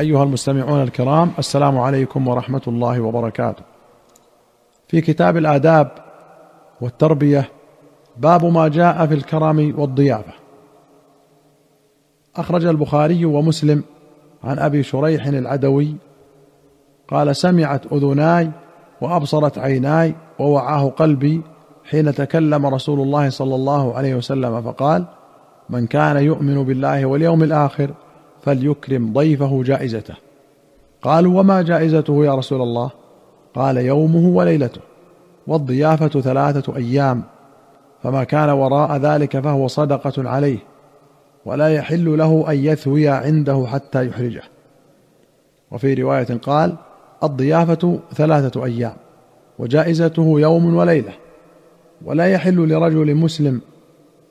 أيها المستمعون الكرام السلام عليكم ورحمة الله وبركاته. في كتاب الآداب والتربية باب ما جاء في الكرم والضيافة. أخرج البخاري ومسلم عن أبي شريح العدوي قال سمعت أذناي وأبصرت عيناي ووعاه قلبي حين تكلم رسول الله صلى الله عليه وسلم فقال من كان يؤمن بالله واليوم الآخر فليكرم ضيفه جائزته. قالوا وما جائزته يا رسول الله؟ قال يومه وليلته والضيافة ثلاثة أيام فما كان وراء ذلك فهو صدقة عليه ولا يحل له أن يثوي عنده حتى يحرجه. وفي رواية قال الضيافة ثلاثة أيام وجائزته يوم وليلة ولا يحل لرجل مسلم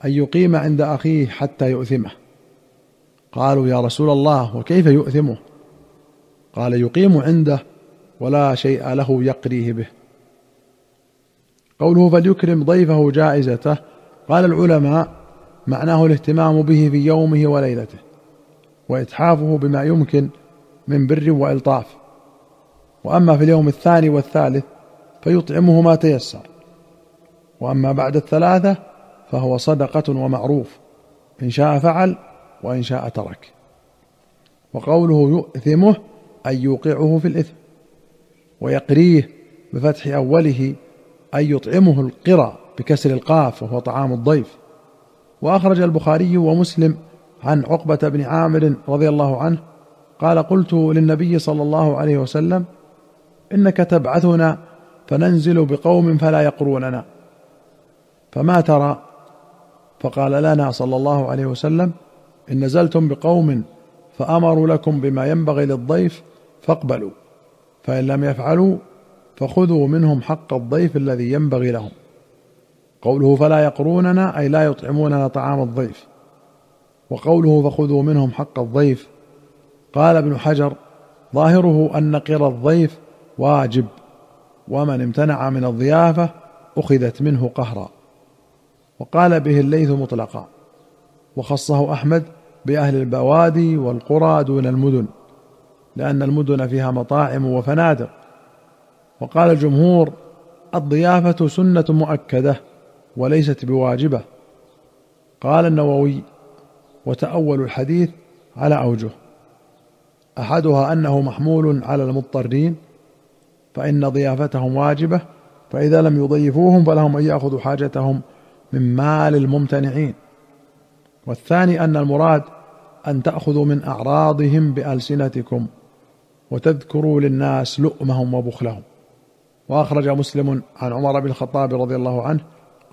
أن يقيم عند أخيه حتى يؤثمه. قالوا يا رسول الله وكيف يؤثمه؟ قال يقيم عنده ولا شيء له يقريه به. قوله فليكرم ضيفه جائزته. قال العلماء معناه الاهتمام به في يومه وليلته وإتحافه بما يمكن من بر وإلطاف. وأما في اليوم الثاني والثالث فيطعمه ما تيسر. وأما بعد الثلاثة فهو صدقة ومعروف. إن شاء فعل وإن شاء ترك. وقوله يؤثمه أي يوقعه في الإثم. ويقريه بفتح أوله أي يطعمه القرى بكسر القاف وهو طعام الضيف. وأخرج البخاري ومسلم عن عقبة بن عامر رضي الله عنه قال قلت للنبي صلى الله عليه وسلم إنك تبعثنا فننزل بقوم فلا يقروننا. فما ترى؟ فقال لنا صلى الله عليه وسلم إن نزلتم بقوم فأمروا لكم بما ينبغي للضيف فاقبلوا. فإن لم يفعلوا فخذوا منهم حق الضيف الذي ينبغي لهم. قوله فلا يقروننا أي لا يطعموننا طعام الضيف. وقوله فخذوا منهم حق الضيف. قال ابن حجر ظاهره أن قر الضيف واجب ومن امتنع من الضيافة أخذت منه قهرا. وقال به الليث مطلقا. وخصه أحمد بأهل البوادي والقرى دون المدن لأن المدن فيها مطاعم وفنادق. وقال الجمهور الضيافة سنة مؤكدة وليست بواجبة. قال النووي وتأول الحديث على أوجه. أحدها أنه محمول على المضطرين فإن ضيافتهم واجبة فإذا لم يضيفوهم فلهم أن يأخذوا حاجتهم من مال الممتنعين. والثاني أن المراد أن تأخذوا من أعراضهم بألسنتكم وتذكروا للناس لؤمهم وبخلهم. وأخرج مسلم عن عمر بن الخطاب رضي الله عنه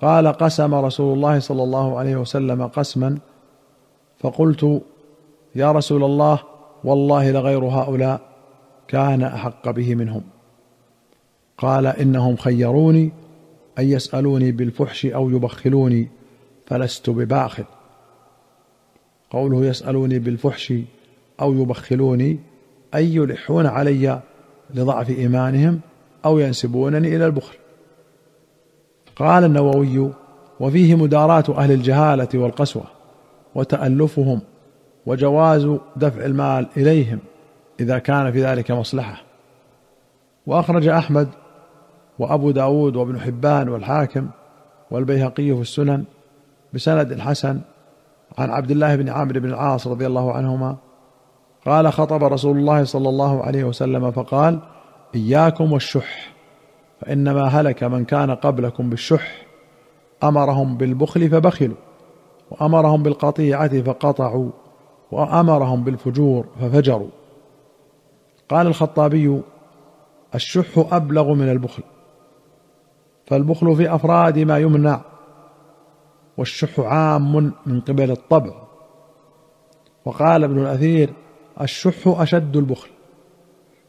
قال قسم رسول الله صلى الله عليه وسلم قسما فقلت يا رسول الله والله لغير هؤلاء كان أحق به منهم. قال إنهم خيروني أن يسألوني بالفحش أو يبخلوني فلست بباخل. قوله يسألوني بالفحش أو يبخلوني أي يلحون علي لضعف إيمانهم أو ينسبونني إلى البخل. قال النووي وفيه مداراة أهل الجهالة والقسوة وتألفهم وجواز دفع المال إليهم إذا كان في ذلك مصلحة. وأخرج أحمد وأبو داود وابن حبان والحاكم والبيهقي في السنن بسند حسن عن عبد الله بن عامر بن العاص رضي الله عنهما قال خطب رسول الله صلى الله عليه وسلم فقال إياكم والشح فإنما هلك من كان قبلكم بالشح. أمرهم بالبخل فبخلوا وأمرهم بالقطيعة فقطعوا وأمرهم بالفجور ففجروا. قال الخطابي الشح أبلغ من البخل فالبخل في أفراد ما يمنع والشح عام من قبل الطبع. وقال ابن الأثير الشح أشد البخل.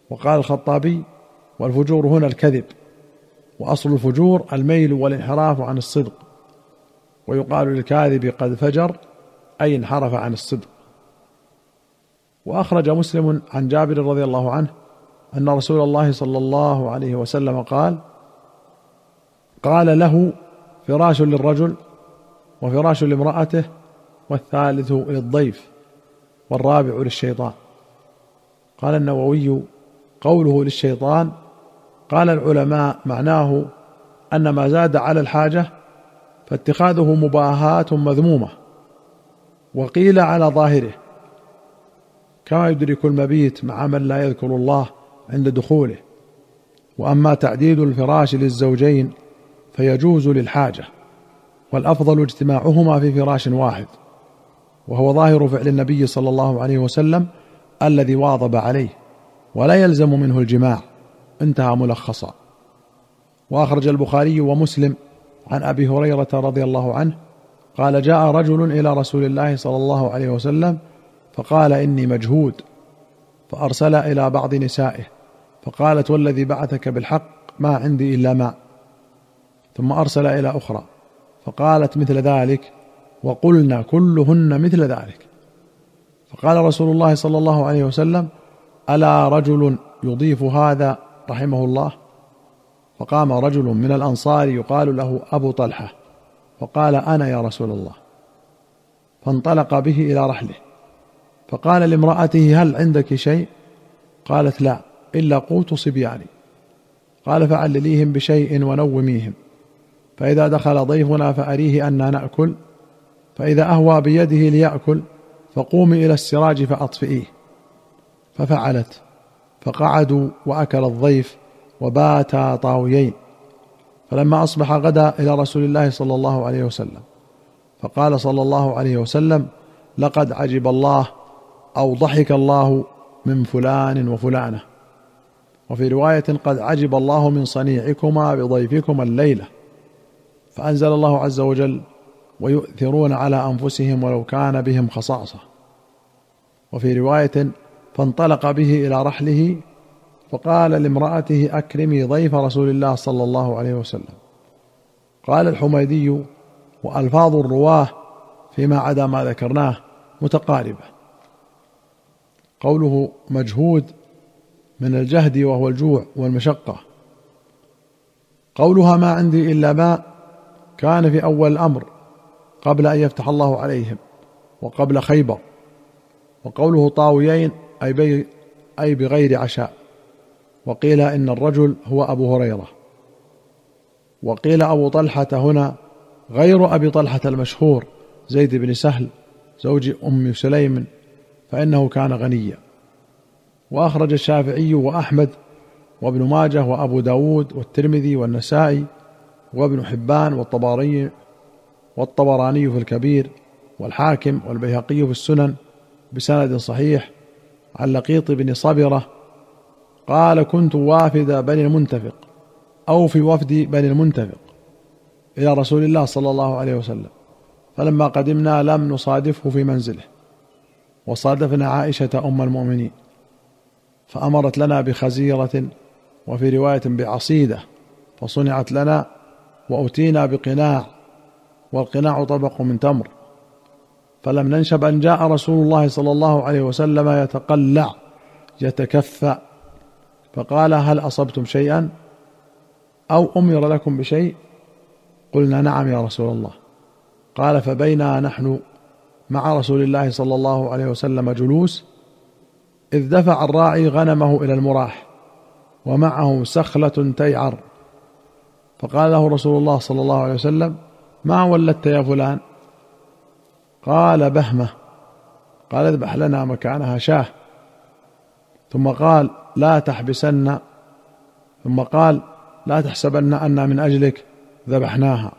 وقال الخطابي والفجور هنا الكذب. وأصل الفجور الميل والانحراف عن الصدق. ويقال للكاذب قد فجر أي انحرف عن الصدق. وأخرج مسلم عن جابر رضي الله عنه أن رسول الله صلى الله عليه وسلم قال قال له فراش للرجل وفراش لامرأته والثالث للضيف والرابع للشيطان. قال النووي قوله للشيطان قال العلماء معناه أن ما زاد على الحاجة فاتخاذه مباهاة مذمومة وقيل على ظاهره. كما يدرك المبيت مع من لا يذكر الله عند دخوله. وأما تعديد الفراش للزوجين فيجوز للحاجة. والأفضل اجتماعهما في فراش واحد وهو ظاهر فعل النبي صلى الله عليه وسلم الذي واظب عليه ولا يلزم منه الجماع انتهى ملخصا. وأخرج البخاري ومسلم عن أبي هريرة رضي الله عنه قال جاء رجل إلى رسول الله صلى الله عليه وسلم فقال إني مجهود فأرسل إلى بعض نسائه فقالت والذي بعثك بالحق ما عندي إلا ماء ثم أرسل إلى أخرى. فقالت مثل ذلك وقلنا كلهن مثل ذلك. فقال رسول الله صلى الله عليه وسلم ألا رجل يضيف هذا رحمه الله؟ فقام رجل من الأنصار يقال له أبو طلحة فقال أنا يا رسول الله. فانطلق به إلى رحله فقال لامرأته هل عندك شيء؟ قالت لا إلا قوت صبياني. قال فعلليهم بشيء ونوميهم. فإذا دخل ضيفنا فأريه أنا نأكل فإذا أهوى بيده ليأكل فقومي إلى السراج فأطفئيه. ففعلت فقعدوا وأكل الضيف وباتا طاويين. فلما أصبح غدا إلى رسول الله صلى الله عليه وسلم فقال صلى الله عليه وسلم لقد عجب الله أو ضحك الله من فلان وفلانة. وفي رواية قد عجب الله من صنيعكما بضيفكما الليلة. فأنزل الله عز وجل ويؤثرون على أنفسهم ولو كان بهم خصاصة. وفي رواية فانطلق به إلى رحله فقال لامرأته أكرمي ضيف رسول الله صلى الله عليه وسلم. قال الحميدي وألفاظ الرواة فيما عدا ما ذكرناه متقاربة. قوله مجهود من الجهد وهو الجوع والمشقة. قولها ما عندي إلا ماء كان في أول الامر قبل أن يفتح الله عليهم وقبل خيبر وقوله طاويين أي أي بغير عشاء وقيل إن الرجل هو أبو هريرة. وقيل أبو طلحة هنا غير أبي طلحة المشهور زيد بن سهل زوج أم سليم فإنه كان غنيا. وأخرج الشافعي وأحمد وابن ماجه وأبو داود والترمذي والنسائي وابن حبان والطبراني والطبراني في الكبير والحاكم والبيهقي في السنن بسند صحيح عن لقيط بن صبرة قال كنت وافد بني المنتفق أو في وفد بني المنتفق إلى رسول الله صلى الله عليه وسلم فلما قدمنا لم نصادفه في منزله وصادفنا عائشة أم المؤمنين فأمرت لنا بخزيرة وفي رواية بعصيدة فصنعت لنا واتينا بقناع والقناع طبق من تمر. فلم ننشب أن جاء رسول الله صلى الله عليه وسلم يتقلع يتكفى فقال هل أصبتم شيئا؟ أو أمر لكم بشيء؟ قلنا نعم يا رسول الله. قال فبينا نحن مع رسول الله صلى الله عليه وسلم جلوس إذ دفع الراعي غنمه إلى المراح ومعه سخلة تيعر. فقال له رسول الله صلى الله عليه وسلم ما ولدت يا فلان؟ قال بهمة. قال اذبح لنا مكانها شاه. ثم قال لا تحبسن. ثم قال لا تحسبن أنا من أجلك. ذبحناها.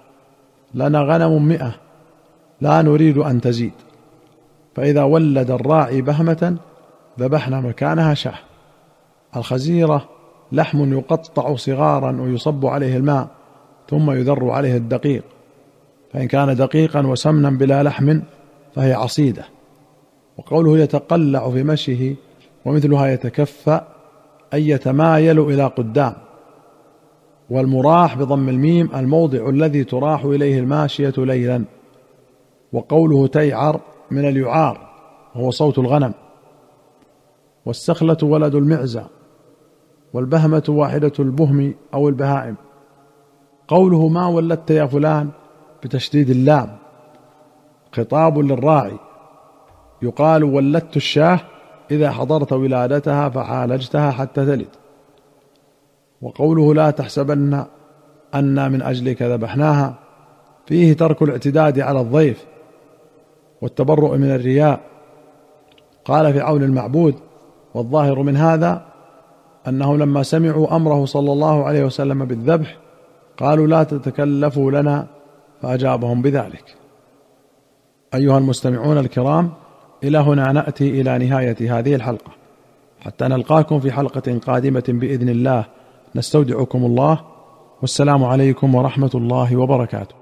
لنا غنم مئة. لا نريد أن تزيد. فإذا ولد الراعي بهمة ذبحنا مكانها شاه. الخزيرة لحم يقطع صغارا ويصب عليه الماء ثم يذر عليه الدقيق. فإن كان دقيقا وسمنا بلا لحم فهي عصيدة. وقوله يتقلع في مشيه ومثلها يتكفى أي يتمايل إلى قدام. والمراح بضم الميم الموضع الذي تراح إليه الماشية ليلا. وقوله تيعر من اليعار وهو صوت الغنم. والسخلة ولد المعزى والبهمة واحدة البهم أو البهائم. قوله ما ولدت يا فلان بتشديد اللام. خطاب للراعي. يقال ولدت الشاه إذا حضرت ولادتها فعالجتها حتى تلد. وقوله لا تحسبن أنا من اجلك ذبحناها فيه ترك الاعتداد على الضيف والتبرؤ من الرياء. قال في عون المعبود والظاهر من هذا انهم لما سمعوا أمره صلى الله عليه وسلم بالذبح قالوا لا تتكلفوا لنا فأجابهم بذلك. أيها المستمعون الكرام إلى هنا نأتي إلى نهاية هذه الحلقة. حتى نلقاكم في حلقة قادمة بإذن الله. نستودعكم الله. والسلام عليكم ورحمة الله وبركاته.